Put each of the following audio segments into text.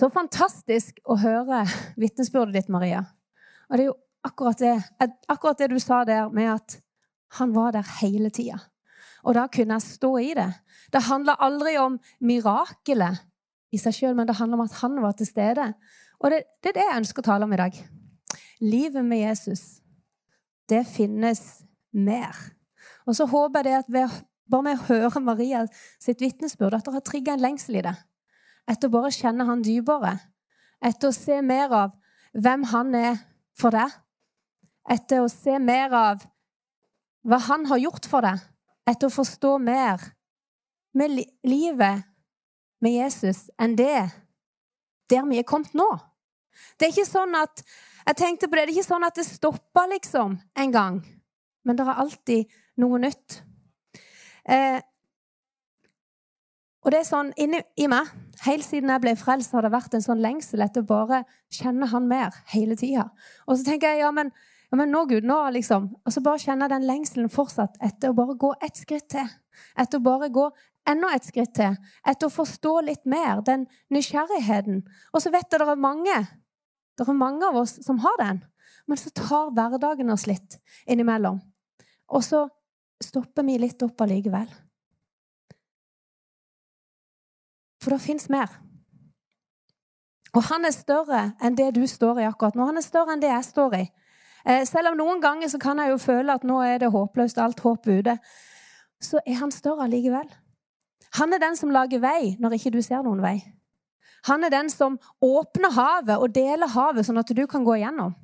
Så fantastisk å høre vitnesbyrdet ditt, Maria. Og det er jo akkurat det, akkurat det du sa der med at han var der hele tida. Og da kunne jeg stå i det. Det handla aldri om mirakelet i seg sjøl, men det handler om at han var til stede. Og det, det, er det jeg ønsker å tale om i dag. Livet med Jesus, det finnes mer. Og så håper jeg det at ved, bare med å høre Maria sitt vitnesbyrd, at det har trigga en lengsel i det. Etter å bare kjenne han dypere. Etter å se mer av hvem han er for deg. Etter å se mer av hva han har gjort for deg. Etter å forstå mer med li livet med Jesus enn det der vi er kommet nå. Det er ikke sånn at jeg tenkte på det, det er ikke sånn at det stopper liksom en gang. Men det er alltid noe nytt. Eh, og det er sånn inni i meg Helt siden jeg ble frelst, har det vært en sånn lengsel etter å bare kjenne Han mer hele tida. Og så tenker jeg ja, men, ja, men nå, Gud, nå liksom Og så bare kjenner jeg den lengselen fortsatt etter å bare gå ett skritt til. Etter å bare gå enda et skritt til. Etter å forstå litt mer. Den nysgjerrigheten. Og så vet jeg det er mange det er mange av oss som har den. Men så tar hverdagen oss litt innimellom. Og så stopper vi litt opp allikevel. For det fins mer. Og han er større enn det du står i akkurat nå. Han er større enn det jeg står i. Eh, selv om noen ganger så kan jeg jo føle at nå er det håpløst, alt håp ute, så er han større allikevel. Han er den som lager vei når ikke du ser noen vei. Han er den som åpner havet og deler havet, sånn at du kan gå igjennom.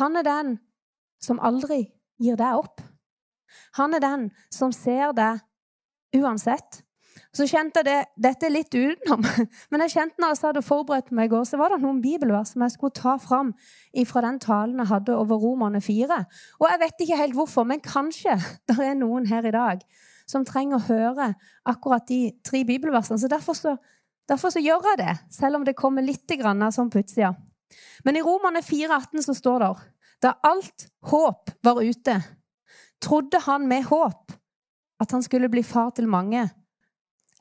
Han er den som aldri gir deg opp. Han er den som ser deg uansett. Så kjente jeg det, Dette er litt utenom, men jeg kjente når jeg hadde forberedt meg i går, så var det noen bibelvers som jeg skulle ta fram fra den talen jeg hadde over Romerne 4. Og jeg vet ikke helt hvorfor, men kanskje det er noen her i dag som trenger å høre akkurat de tre bibelversene. Så derfor så, derfor så gjør jeg det, selv om det kommer litt grann sånn på utsida. Men i Romerne 4,18 så står det da alt håp var ute, trodde han med håp at han skulle bli far til mange.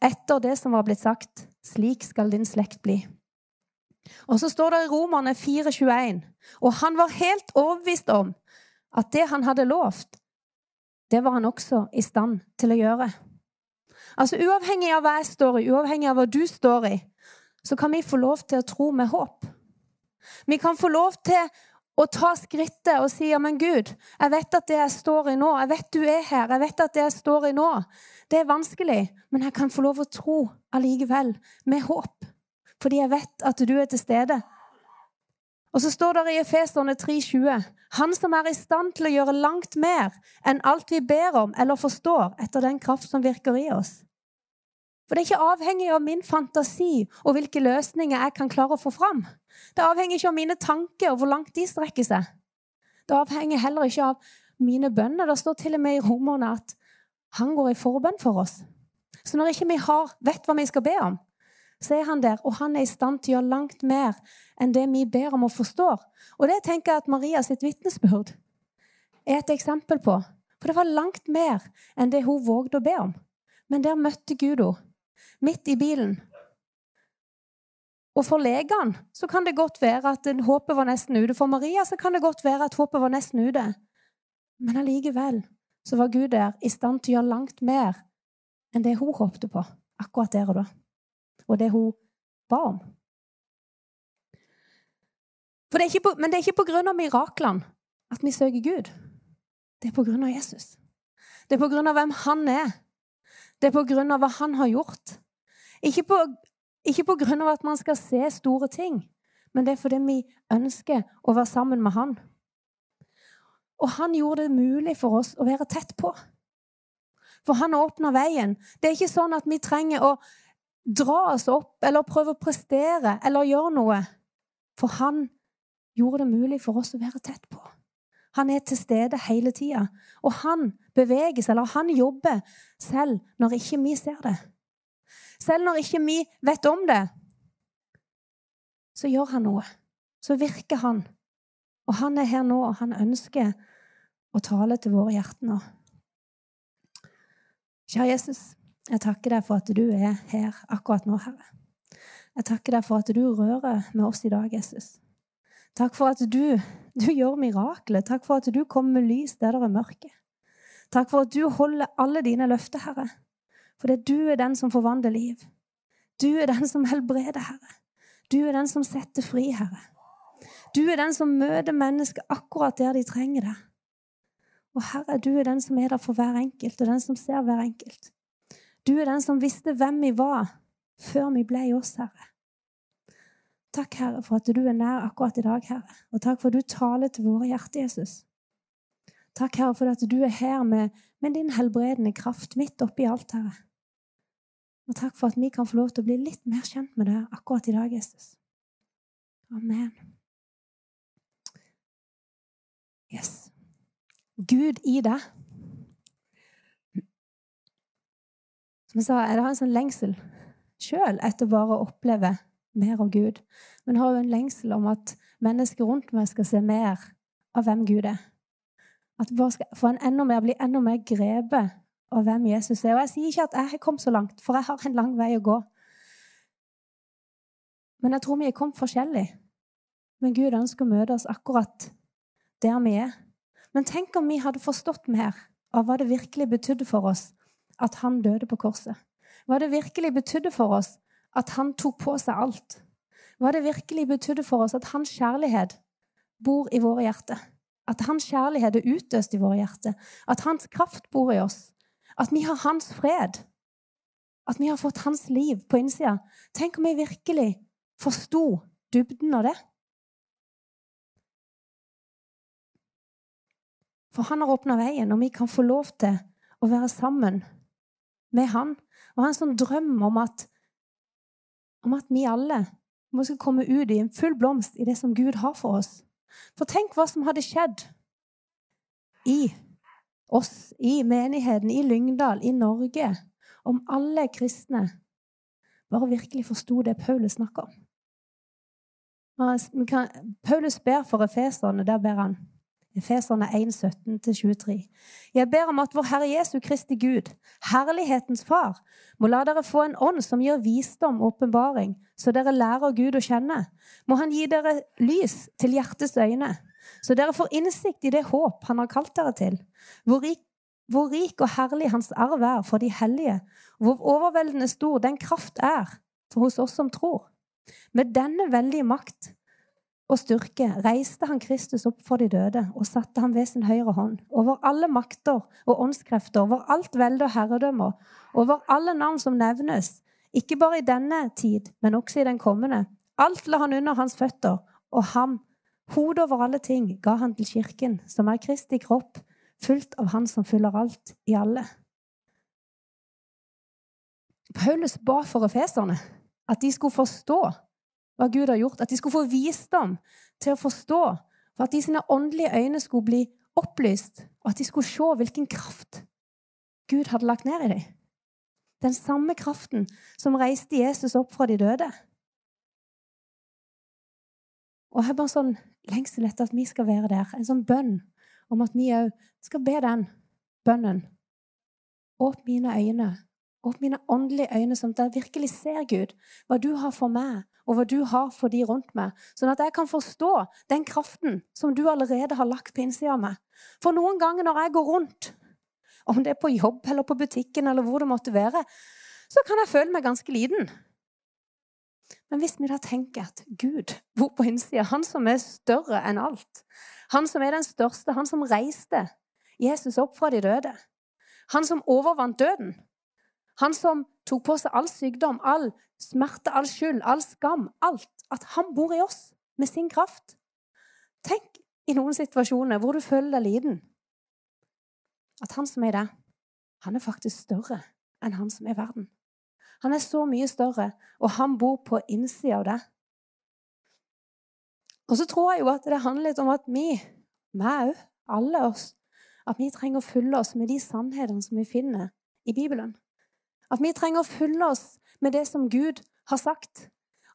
Etter det som var blitt sagt, slik skal din slekt bli. Og så står det i Romerne 4,21, og han var helt overbevist om at det han hadde lovt, det var han også i stand til å gjøre. Altså Uavhengig av hva jeg står i, uavhengig av hva du står i, så kan vi få lov til å tro med håp. Vi kan få lov til å ta skrittet og si ja, men Gud, jeg vet at det jeg står i nå, jeg vet du er her, jeg vet at det jeg står i nå, det er vanskelig, men jeg kan få lov å tro allikevel, med håp. Fordi jeg vet at du er til stede. Og så står det i Efeserne 3,20.: Han som er i stand til å gjøre langt mer enn alt vi ber om eller forstår, etter den kraft som virker i oss. For det er ikke avhengig av min fantasi og hvilke løsninger jeg kan klare å få fram. Det avhenger ikke av mine tanker og hvor langt de strekker seg. Det avhenger heller ikke av mine bønner. Det står til og med i romerne at han går i forbønn for oss. Så når ikke vi har, vet hva vi skal be om, så er han der, og han er i stand til å gjøre langt mer enn det vi ber om og forstår. Og det tenker jeg at Maria sitt vitnesbyrd er et eksempel på. For det var langt mer enn det hun vågde å be om. Men der møtte Gud henne, midt i bilen. Og for legene så kan det godt være at håpet var nesten ute. For Maria så kan det godt være at håpet var nesten ute. Men allikevel så var Gud der i stand til å gjøre langt mer enn det hun håpte på akkurat der og da og det hun ba om. Det på, men det er ikke på grunn av miraklene at vi søker Gud. Det er på grunn av Jesus. Det er på grunn av hvem han er. Det er på grunn av hva han har gjort. Ikke på, ikke på grunn av at man skal se store ting, men det er fordi vi ønsker å være sammen med han. Og han gjorde det mulig for oss å være tett på. For han åpna veien. Det er ikke sånn at vi trenger å dra oss opp eller prøve å prestere eller gjøre noe. For han gjorde det mulig for oss å være tett på. Han er til stede hele tida. Og han beveger seg, eller han jobber, selv når ikke vi ser det. Selv når ikke vi vet om det, så gjør han noe. Så virker han. Og han er her nå, og han ønsker å tale til våre hjerter nå. Kjære Jesus. Jeg takker deg for at du er her akkurat nå, Herre. Jeg takker deg for at du rører med oss i dag, Jesus. Takk for at du, du gjør mirakler. Takk for at du kommer med lys der det er mørke. Takk for at du holder alle dine løfter, Herre. For det du er den som forvandler liv. Du er den som helbreder, Herre. Du er den som setter fri, Herre. Du er den som møter mennesker akkurat der de trenger det. Og Herre, du er den som er der for hver enkelt, og den som ser hver enkelt. Du er den som visste hvem vi var før vi ble oss, Herre. Takk, Herre, for at du er nær akkurat i dag, Herre. Og takk for at du taler til våre hjerter, Jesus. Takk, Herre, for at du er her med, med din helbredende kraft midt oppi alt, Herre. Og takk for at vi kan få lov til å bli litt mer kjent med deg akkurat i dag, Jesus. Amen. Yes. Gud i deg. Som jeg sa, jeg har en sånn lengsel sjøl etter bare å oppleve mer av Gud. Men har jo en lengsel om at mennesker rundt meg skal se mer av hvem Gud er. At vi bare skal få en enda mer, bli enda mer grepet av hvem Jesus er. Og jeg sier ikke at jeg har kommet så langt, for jeg har en lang vei å gå. Men jeg tror vi er kommet forskjellig. Men Gud ønsker å møte oss akkurat der vi er. Men tenk om vi hadde forstått mer av hva det virkelig betydde for oss at han døde på korset. Hva det virkelig betydde for oss at han tok på seg alt. Hva det virkelig betydde for oss at hans kjærlighet bor i våre hjerter. At hans kjærlighet er utøst i våre hjerter. At hans kraft bor i oss. At vi har hans fred. At vi har fått hans liv på innsida. Tenk om vi virkelig forsto dybden av det. For han har åpna veien, og vi kan få lov til å være sammen med han. Og har en sånn drøm om at, om at vi alle må skal komme ut i en full blomst i det som Gud har for oss. For tenk hva som hadde skjedd i oss, i menigheten, i Lyngdal, i Norge, om alle kristne bare virkelig forsto det Paulus snakker om. Paulus ber for efeserne. Der ber han Efeserne 1, 17-23. Jeg ber om at vår Herre Jesu Kristi Gud, herlighetens Far, må la dere få en ånd som gir visdom og åpenbaring, så dere lærer Gud å kjenne. Må Han gi dere lys til hjertets øyne, så dere får innsikt i det håp Han har kalt dere til, hvor rik, hvor rik og herlig Hans arv er for de hellige, hvor overveldende stor den kraft er for hos oss som tror. Med denne veldige makt og styrke reiste han Kristus opp for de døde og satte ham ved sin høyre hånd, over alle makter og åndskrefter, over alt velde og herredømmer, over alle navn som nevnes, ikke bare i denne tid, men også i den kommende. Alt la han under hans føtter, og ham, hodet over alle ting, ga han til kirken, som er Kristi kropp, fullt av Han som fyller alt i alle. Paulus ba for efeserne at de skulle forstå hva Gud har gjort. At de skulle få visdom til å forstå. For at de sine åndelige øyne skulle bli opplyst, og at de skulle se hvilken kraft Gud hadde lagt ned i dem. Den samme kraften som reiste Jesus opp fra de døde. Og jeg har bare sånn lengsel etter at vi skal være der. En sånn bønn om at vi òg skal be den bønnen. Åpne mine øyne. Åpne mine åndelige øyne, sånn at jeg virkelig ser Gud, hva du har for meg, og hva du har for de rundt meg, sånn at jeg kan forstå den kraften som du allerede har lagt på innsida av meg. For noen ganger når jeg går rundt, om det er på jobb eller på butikken eller hvor det måtte være, så kan jeg føle meg ganske liten. Men hvis vi da tenker at Gud bor på innsida, han som er større enn alt, han som er den største, han som reiste Jesus opp fra de døde, han som overvant døden, han som tok på seg all sykdom, all smerte, all skyld, all skam, alt. At han bor i oss med sin kraft. Tenk i noen situasjoner hvor du føler deg liten. At han som er deg, han er faktisk større enn han som er verden. Han er så mye større, og han bor på innsida av det. Og så tror jeg jo at det handler litt om at vi, meg òg, alle oss, at vi trenger å fylle oss med de sannhetene som vi finner i Bibelen. At vi trenger å fylle oss med det som Gud har sagt.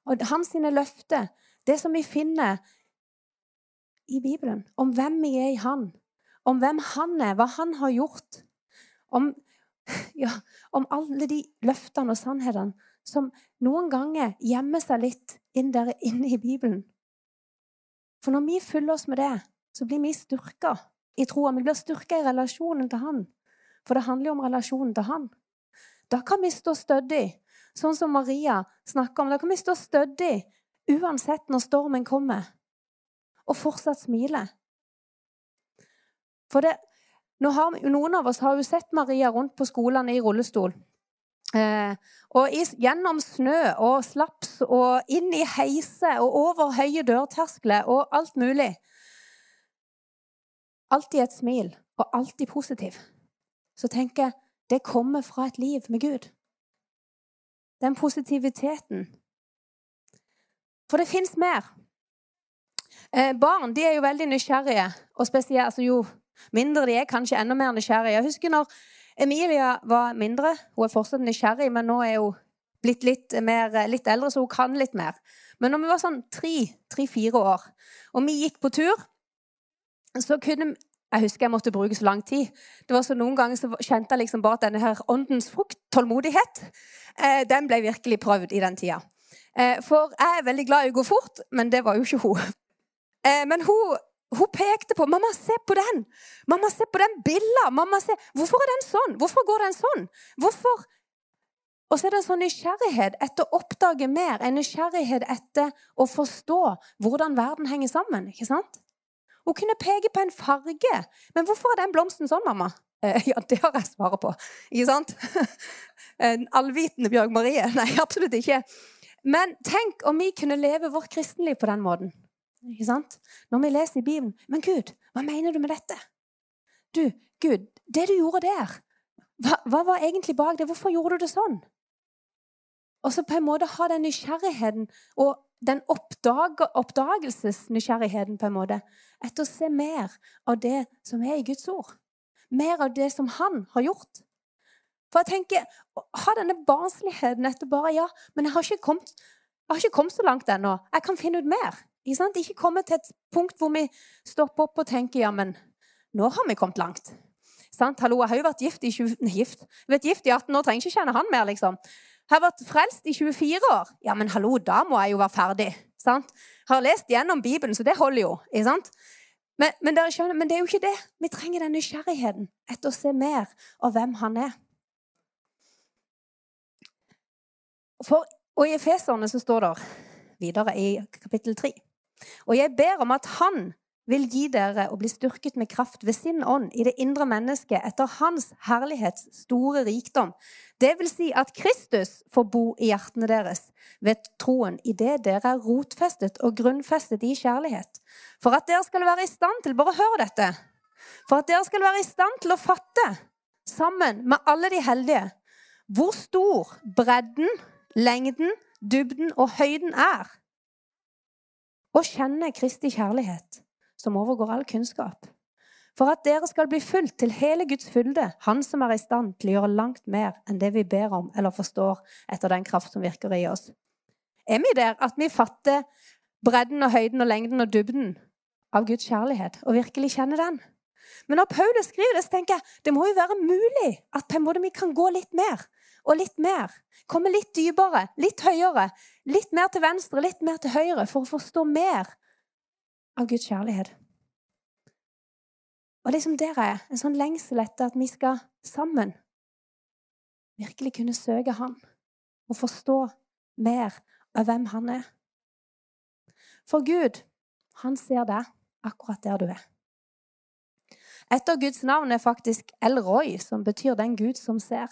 Og hans sine løfter, det som vi finner i Bibelen, om hvem vi er i Han, om hvem Han er, hva Han har gjort, om, ja, om alle de løftene og sannhetene som noen ganger gjemmer seg litt inn der inne i Bibelen. For når vi fyller oss med det, så blir vi styrka i troa. Vi blir styrka i relasjonen til Han. For det handler jo om relasjonen til Han. Da kan vi stå stødig, sånn som Maria snakker om. Da kan vi stå stødig uansett når stormen kommer, og fortsatt smile. For det, har, noen av oss har jo sett Maria rundt på skolene i rullestol. Eh, og i, gjennom snø og slaps og inn i heiser og over høye dørterskler og alt mulig. Alltid et smil, og alltid positiv. Så tenker jeg det kommer fra et liv med Gud. Den positiviteten. For det fins mer. Eh, barn de er jo veldig nysgjerrige, og spesielt altså, jo mindre de er, kanskje enda mer nysgjerrige. Jeg husker når Emilia var mindre. Hun er fortsatt nysgjerrig, men nå er hun blitt litt, mer, litt eldre, så hun kan litt mer. Men når vi var sånn tre-fire år, og vi gikk på tur, så kunne jeg husker jeg måtte bruke så lang tid. Det var så Noen ganger så kjente jeg liksom bare at denne her åndens frukt, tålmodighet, eh, den ble virkelig prøvd i den tida. Eh, for jeg er veldig glad i å gå fort, men det var jo ikke hun. Eh, men hun hun pekte på 'Mamma, se på den! Mamma, se på den billa! Mamma, se. Hvorfor er den sånn? Hvorfor går den sånn? Hvorfor Og så er det en sånn nysgjerrighet etter å oppdage mer, en nysgjerrighet etter å forstå hvordan verden henger sammen. ikke sant? Hun kunne peke på en farge. Men hvorfor er den blomsten sånn, mamma? Eh, ja, det har jeg svaret på. Ikke sant? En allvitende Bjørg Marie? Nei, absolutt ikke. Men tenk om vi kunne leve vårt kristenliv på den måten. Ikke sant? Når vi leser i Bibelen Men Gud, hva mener du med dette? Du, Gud, det du gjorde der, hva, hva var egentlig bak det? Hvorfor gjorde du det sånn? Og så på en måte ha den nysgjerrigheten og den oppdag oppdagelsesnysgjerrigheten på en måte etter å se mer av det som er i Guds ord. Mer av det som han har gjort. For jeg tenker, Ha denne barnsligheten etter bare Ja, men jeg har ikke kommet, har ikke kommet så langt ennå. Jeg kan finne ut mer. Ikke, ikke komme til et punkt hvor vi stopper opp og tenker ja, men nå har vi kommet langt. Sant? Hallo, jeg har jo vært gift i, 20, gift. Vært gift i 18 år, trenger ikke kjenne han mer. liksom. Jeg har vært frelst i 24 år. Ja, men hallo, da må jeg jo være ferdig. Sant? Har lest gjennom Bibelen, så det holder jo. ikke sant? Men, men, dere skjønner, men det er jo ikke det. Vi trenger den nysgjerrigheten etter å se mer av hvem han er. For, og I Efeserne så står det videre i kapittel 3 og jeg ber om at Han vil gi dere å bli styrket med kraft ved sin ånd i det indre mennesket etter Hans herlighets store rikdom. Det vil si at Kristus får bo i hjertene deres ved troen i det dere er rotfestet og grunnfestet i kjærlighet. For at dere skal være i stand til Bare hør dette. For at dere skal være i stand til å fatte, sammen med alle de heldige, hvor stor bredden, lengden, dybden og høyden er og kjenne Kristi kjærlighet, som overgår all kunnskap. For at dere skal bli fulgt til hele Guds fylde, Han som er i stand til å gjøre langt mer enn det vi ber om eller forstår etter den kraft som virker i oss. Er vi der at vi fatter bredden og høyden og lengden og dybden av Guds kjærlighet og virkelig kjenner den? Men når Paulus skriver det, så tenker jeg det må jo være mulig at på en måte vi kan gå litt mer og litt mer. Komme litt dypere, litt høyere, litt mer til venstre, litt mer til høyre, for å forstå mer av Guds kjærlighet. Og liksom der er en sånn lengsel etter at vi skal sammen virkelig kunne søke Han og forstå mer av hvem Han er. For Gud, han ser deg akkurat der du er. Et av Guds navn er faktisk El Roy, som betyr den Gud som ser.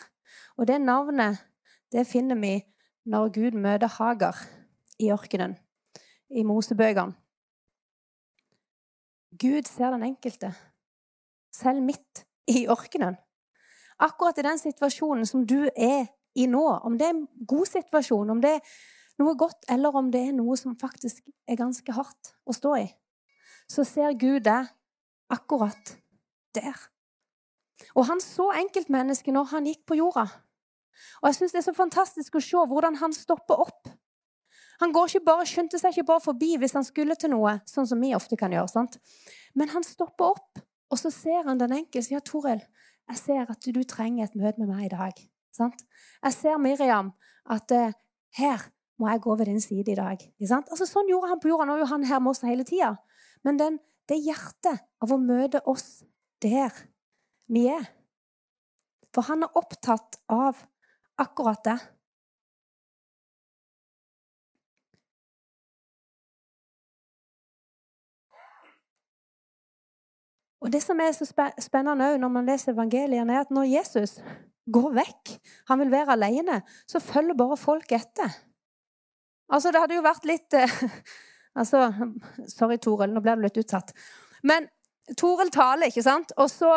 Og det navnet det finner vi når Gud møter Hagar i ørkenen, i Mosebøkene. Gud ser den enkelte, selv midt i ørkenen. Akkurat i den situasjonen som du er i nå, om det er en god situasjon, om det er noe godt, eller om det er noe som faktisk er ganske hardt å stå i, så ser Gud deg akkurat der. Og han så enkeltmennesket når han gikk på jorda. Og jeg synes Det er så fantastisk å se hvordan han stopper opp. Han går ikke bare, skyndte seg ikke bare forbi hvis han skulle til noe, sånn som vi ofte kan gjøre. sant? Men han stopper opp, og så ser han den enkelte Ja, 'Toril, jeg ser at du trenger et møte med meg i dag.' Sant? Jeg ser Miriam, at eh, Her må jeg gå ved din side i dag. Altså, sånn gjorde han på jorda. Nå er jo han her med oss hele tida. Men den, det hjertet av å møte oss der vi er For han er opptatt av akkurat det. Og Det som er så spennende når man leser evangeliene, er at når Jesus går vekk, han vil være alene, så følger bare folk etter. Altså, det hadde jo vært litt eh, altså, Sorry, Toril, nå ble du litt utsatt. Men Toril taler, ikke sant? Og så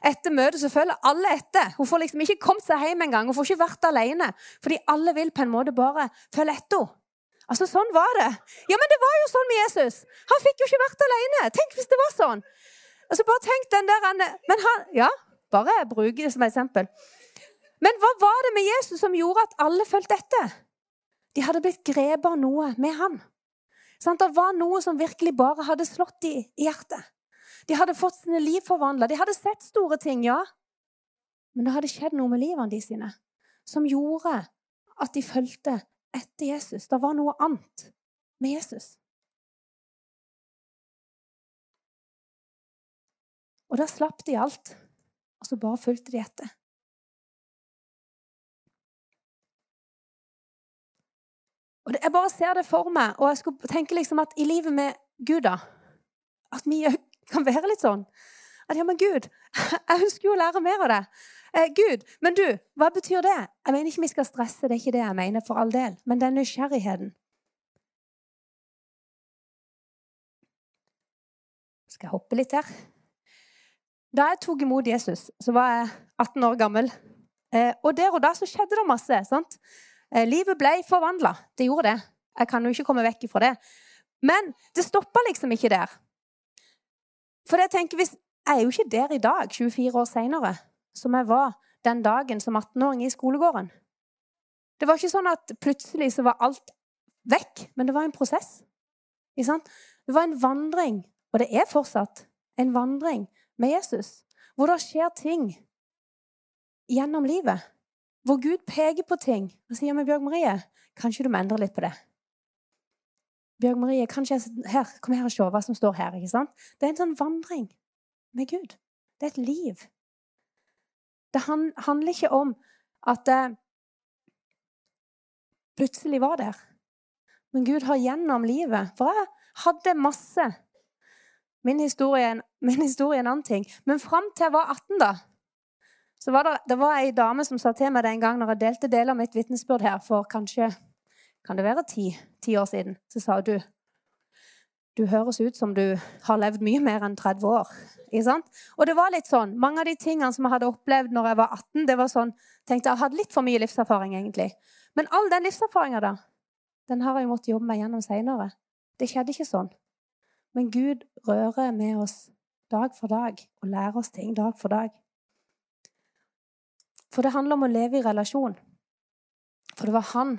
etter møtet så følger alle etter. Hun får liksom ikke kommet seg hjem engang. Hun får ikke vært alene. Fordi alle vil på en måte bare følge etter henne. Altså, Sånn var det. Ja, men det var jo sånn med Jesus. Han fikk jo ikke vært alene. Tenk hvis det var sånn. Altså, bare tenk den der Men han Ja, bare bruke det som eksempel. Men hva var det med Jesus som gjorde at alle fulgte etter? De hadde blitt grepet av noe med han. Sånn, det var noe som virkelig bare hadde slått i hjertet. De hadde fått sine liv forvandla. De hadde sett store ting, ja. Men det hadde skjedd noe med livene de sine som gjorde at de fulgte etter Jesus. Det var noe annet med Jesus. Og da slapp de alt, og så bare fulgte de etter. Og Jeg bare ser det for meg, og jeg skulle tenke liksom at i livet med Gud da, At vi kan være litt sånn. At ja, men Gud, jeg ønsker jo å lære mer av det. Eh, Gud, men du, hva betyr det? Jeg mener ikke vi skal stresse, det er ikke det jeg mener, for all del. Men den nysgjerrigheten. Skal jeg hoppe litt her? Da jeg tok imot Jesus, så var jeg 18 år gammel. Eh, og der og da så skjedde det masse. sant? Eh, livet ble forvandla. Det gjorde det. Jeg kan jo ikke komme vekk fra det. Men det stoppa liksom ikke der. For jeg tenker, hvis, jeg er jo ikke der i dag, 24 år seinere, som jeg var den dagen som 18-åring i skolegården. Det var ikke sånn at plutselig så var alt vekk, men det var en prosess. Det var en vandring, og det er fortsatt en vandring med Jesus, hvor det skjer ting gjennom livet. Hvor Gud peker på ting og sier med Bjørg Marie, kanskje du må endre litt på det. Bjørg Marie, kanskje jeg her, kom her og se hva som står her. ikke sant? Det er en sånn vandring med Gud. Det er et liv. Det handler ikke om at det plutselig var der. Men Gud har gjennom livet For jeg hadde masse Min historie, min historie er en annen ting. Men fram til jeg var 18, da, så var det, det var ei dame som sa til meg det en gang når jeg delte deler av mitt vitnesbyrd her for kanskje kan det være ti, ti år siden, så sa du du høres ut som du har levd mye mer enn 30 år. Og det var litt sånn, Mange av de tingene som jeg hadde opplevd når jeg var 18, det var sånn, tenkte jeg hadde litt for mye livserfaring. egentlig. Men all den livserfaringa da, den har jeg måttet jobbe meg gjennom seinere. Det skjedde ikke sånn. Men Gud rører med oss dag for dag og lærer oss ting dag for dag. For det handler om å leve i relasjon. For det var han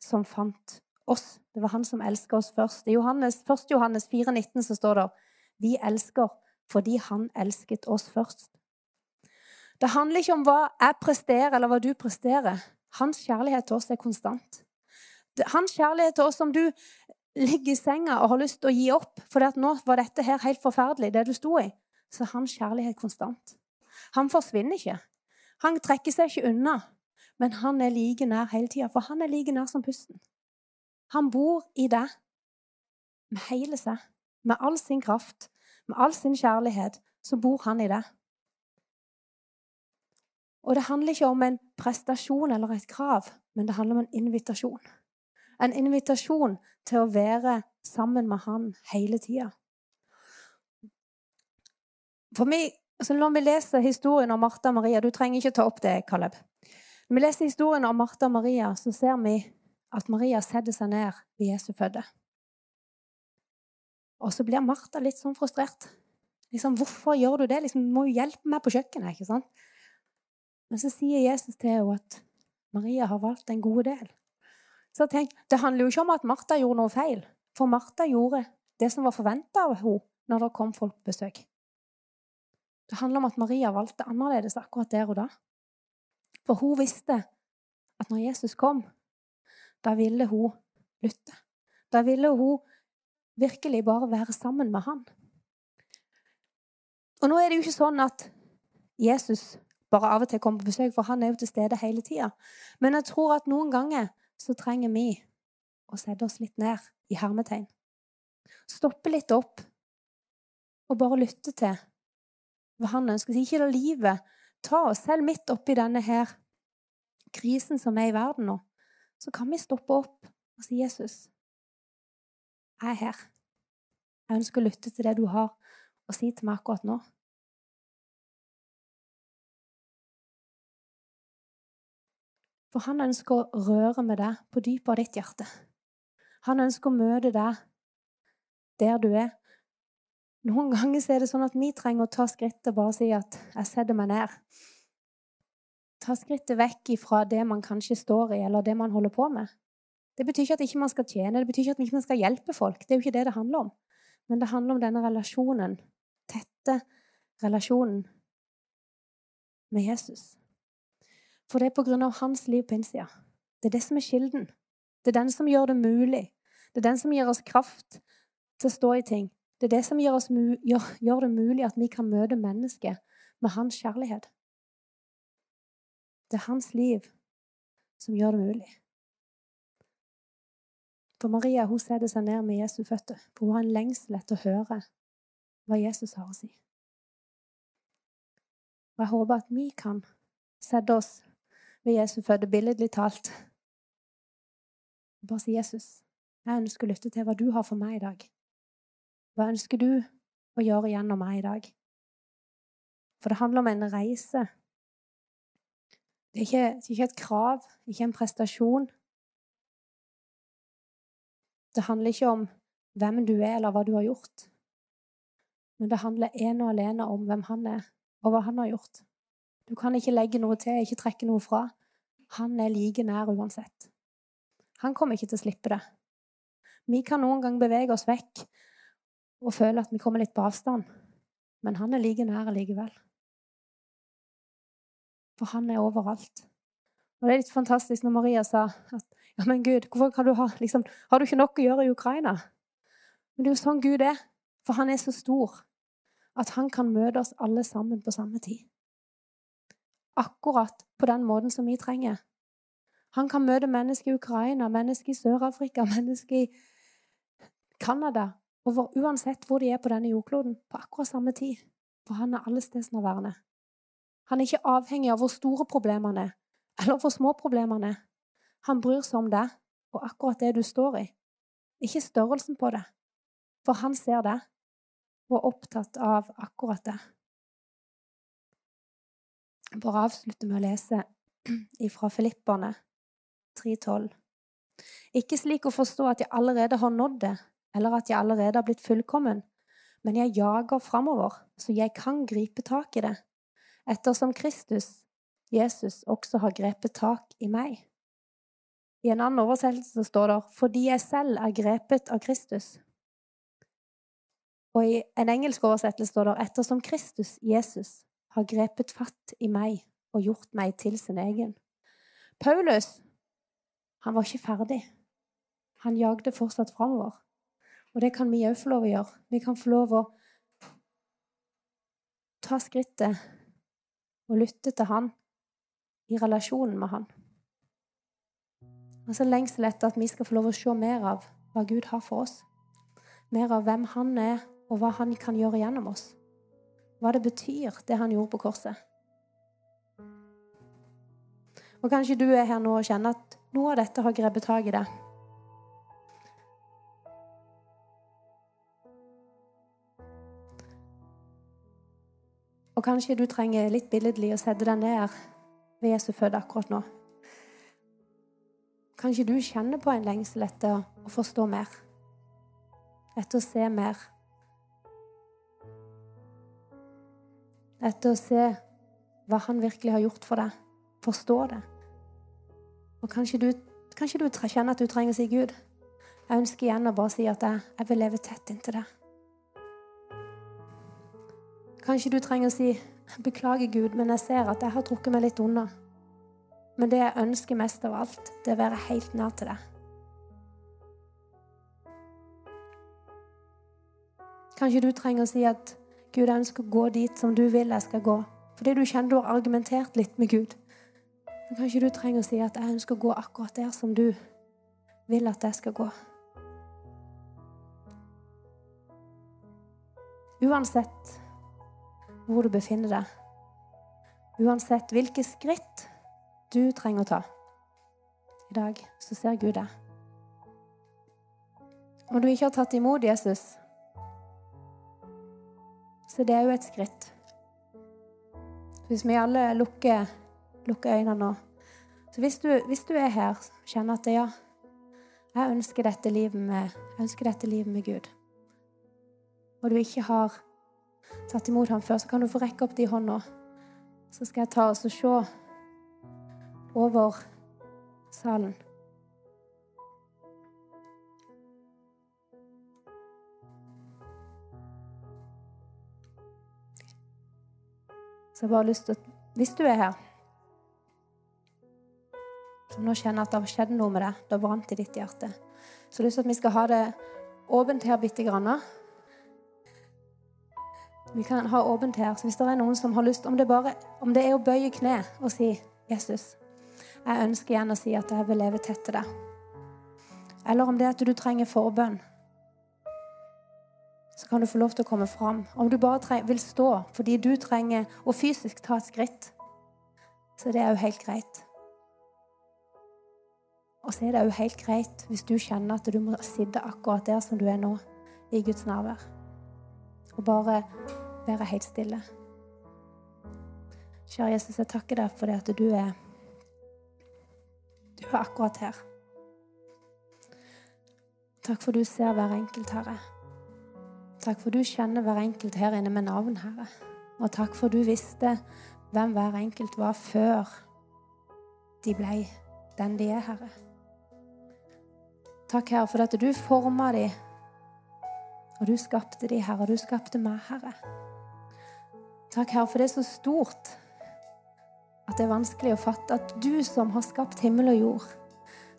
som fant oss. Det var han som elska oss først. I Johannes, 1. Johannes 4,19 så står det vi elsker fordi han elsket oss først. Det handler ikke om hva jeg presterer, eller hva du presterer. Hans kjærlighet til oss er konstant. Hans kjærlighet til oss om du ligger i senga og har lyst til å gi opp for nå var dette her helt forferdelig, det du sto i, så er hans kjærlighet konstant. Han forsvinner ikke. Han trekker seg ikke unna. Men han er like nær hele tida, for han er like nær som pusten. Han bor i det med hele seg, med all sin kraft, med all sin kjærlighet. Så bor han i det. Og det handler ikke om en prestasjon eller et krav, men det handler om en invitasjon. En invitasjon til å være sammen med han hele tida. Altså Når vi leser historien om Martha og Maria Du trenger ikke ta opp det, Caleb. Når vi leser historien om Martha og Maria, så ser vi at Maria setter seg ned ved Jesu fødde. Og så blir Martha litt sånn frustrert. Liksom, 'Hvorfor gjør du det? Liksom, du må jo hjelpe meg på kjøkkenet.' ikke sant? Men så sier Jesus til henne at Maria har valgt en god del. Så tenk, Det handler jo ikke om at Martha gjorde noe feil, for Martha gjorde det som var forventa av henne når det kom folk på besøk. Det handler om at Maria valgte annerledes akkurat der og da. For hun visste at når Jesus kom, da ville hun lytte. Da ville hun virkelig bare være sammen med han. Og nå er det jo ikke sånn at Jesus bare av og til kommer på besøk, for han er jo til stede hele tida. Men jeg tror at noen ganger så trenger vi å sette oss litt ned i hermetegn. Stoppe litt opp og bare lytte til hva han ønsker. Ikke la livet ta oss selv midt oppi denne her krisen som er i verden nå. Så kan vi stoppe opp og si, 'Jesus, jeg er her. Jeg ønsker å lytte til det du har å si til meg akkurat nå.' For han ønsker å røre med deg på dypet av ditt hjerte. Han ønsker å møte deg der du er. Noen ganger er det sånn at vi trenger å ta skrittet og bare si at 'jeg setter meg ned'. Ta skrittet vekk fra det man kanskje står i, eller det man holder på med. Det betyr ikke at ikke man skal tjene, det betyr ikke at man ikke skal hjelpe folk. Det er jo ikke det det handler om. Men det handler om denne relasjonen, tette relasjonen med Jesus. For det er av hans liv på innsida. Det er det som er kilden. Det er den som gjør det mulig. Det er den som gir oss kraft til å stå i ting. Det er det som gjør, gjør, gjør det mulig at vi kan møte mennesket med hans kjærlighet. Det er hans liv som gjør det mulig. For Maria hun setter seg ned med Jesu føtter, for hun har en lengsel etter å høre hva Jesus har å si. Og Jeg håper at vi kan sette oss ved Jesu føde, billedlig talt. Bare si, 'Jesus, jeg ønsker å lytte til hva du har for meg i dag.' Hva ønsker du å gjøre gjennom meg i dag? For det handler om en reise. Det er ikke, det er ikke et krav, ikke en prestasjon. Det handler ikke om hvem du er, eller hva du har gjort. Men det handler ene og alene om hvem han er, og hva han har gjort. Du kan ikke legge noe til, ikke trekke noe fra. Han er like nær uansett. Han kommer ikke til å slippe det. Vi kan noen gang bevege oss vekk og føle at vi kommer litt på avstand, men han er like nær likevel. For han er overalt. Og det er litt fantastisk når Maria sa at ja, men Gud, hvorfor kan du ha, liksom, har du ikke nok å gjøre i Ukraina? Men det er jo sånn Gud er. For han er så stor at han kan møte oss alle sammen på samme tid akkurat på den måten som vi trenger. Han kan møte mennesker i Ukraina, mennesker i Sør-Afrika, mennesker i Canada over Uansett hvor de er på denne jordkloden, på akkurat samme tid. For han er allestedsnærværende. Han er ikke avhengig av hvor store problemene er, eller hvor små problemene er. Han bryr seg om deg og akkurat det du står i, ikke størrelsen på det. For han ser det og er opptatt av akkurat det bare avslutte med å lese fra Filipperne 3,12. Ikke slik å forstå at jeg allerede har nådd det, eller at jeg allerede har blitt fullkommen, men jeg jager framover, så jeg kan gripe tak i det, ettersom Kristus, Jesus, også har grepet tak i meg. I en annen oversettelse står det 'fordi jeg selv er grepet av Kristus'. Og i en engelsk oversettelse står det 'ettersom Kristus, Jesus, har grepet fatt i meg og gjort meg til sin egen. Paulus han var ikke ferdig. Han jagde fortsatt framover. Og det kan vi òg få lov å gjøre. Vi kan få lov å ta skrittet og lytte til han i relasjonen med han. Og så lengsel etter at vi skal få lov å se mer av hva Gud har for oss. Mer av hvem han er, og hva han kan gjøre gjennom oss hva det betyr, det han gjorde på korset. Og kanskje du er her nå og kjenner at noe av dette har grepet tak i deg. Og kanskje du trenger litt billedlig å sette deg ned ved Jesu føde akkurat nå. Kanskje du kjenner på en lengsel etter å forstå mer, etter å se mer. Etter å se hva han virkelig har gjort for deg. Forstå det. Og kanskje du, kanskje du kjenner at du trenger å si Gud. Jeg ønsker igjen å bare si at jeg, jeg vil leve tett inntil deg. Kanskje du trenger å si beklager, Gud, men jeg ser at jeg har trukket meg litt unna. Men det jeg ønsker mest av alt, det er å være helt nær til deg. Kanskje du trenger å si at Gud, jeg ønsker å gå dit som du vil jeg skal gå. Fordi du kjenner du har argumentert litt med Gud. Men kanskje du trenger å si at jeg ønsker å gå akkurat der som du vil at jeg skal gå. Uansett hvor du befinner deg, uansett hvilke skritt du trenger å ta i dag, så ser Gud deg. Om du ikke har tatt imot Jesus, så det er jo et skritt. Hvis vi alle lukker, lukker øynene nå Så hvis du, hvis du, er her kjenner at ja, jeg ønsker dette livet med, jeg ønsker dette livet med Gud, og du ikke har tatt imot ham før, så kan du få rekke opp de hånda. Så skal jeg ta oss og se over salen. Så jeg bare har lyst til at Hvis du er her. Som nå kjenner at det har skjedd noe med deg, det har brant i ditt hjerte, så jeg har lyst til at vi skal ha det åpent her bitte grann. Vi kan ha åpent her. Så hvis det er noen som har lyst, om det, bare, om det er å bøye kne og si 'Jesus, jeg ønsker igjen å si at jeg vil leve tett til deg', eller om det er at du trenger forbønn, så kan du få lov til å komme fram. Om du bare vil stå fordi du trenger å fysisk ta et skritt, så det er jo helt greit. Og så er det òg helt greit hvis du kjenner at du må sitte akkurat der som du er nå, i Guds nærvær. Og bare være helt stille. Kjære Jesus, jeg takker deg for det at du er Du er akkurat her. Takk for du ser hver enkelt, Herre. Takk for du kjenner hver enkelt her inne med navn, Herre. Og takk for du visste hvem hver enkelt var før de ble den de er, Herre. Takk, Herre, for at du forma de, og du skapte de, Herre. Du skapte meg, Herre. Takk, Herre, for det er så stort at det er vanskelig å fatte at du som har skapt himmel og jord,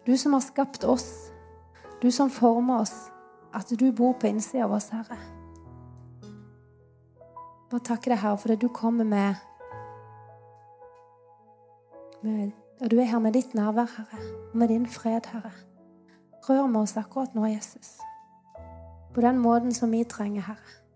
du som har skapt oss, du som former oss, at du bor på innsida av oss, Herre. Bare takke deg, Herre, for det du kommer med, med Og du er her med ditt nærvær, Herre, og med din fred, Herre. Rør med oss akkurat nå, Jesus. På den måten som vi trenger, Herre.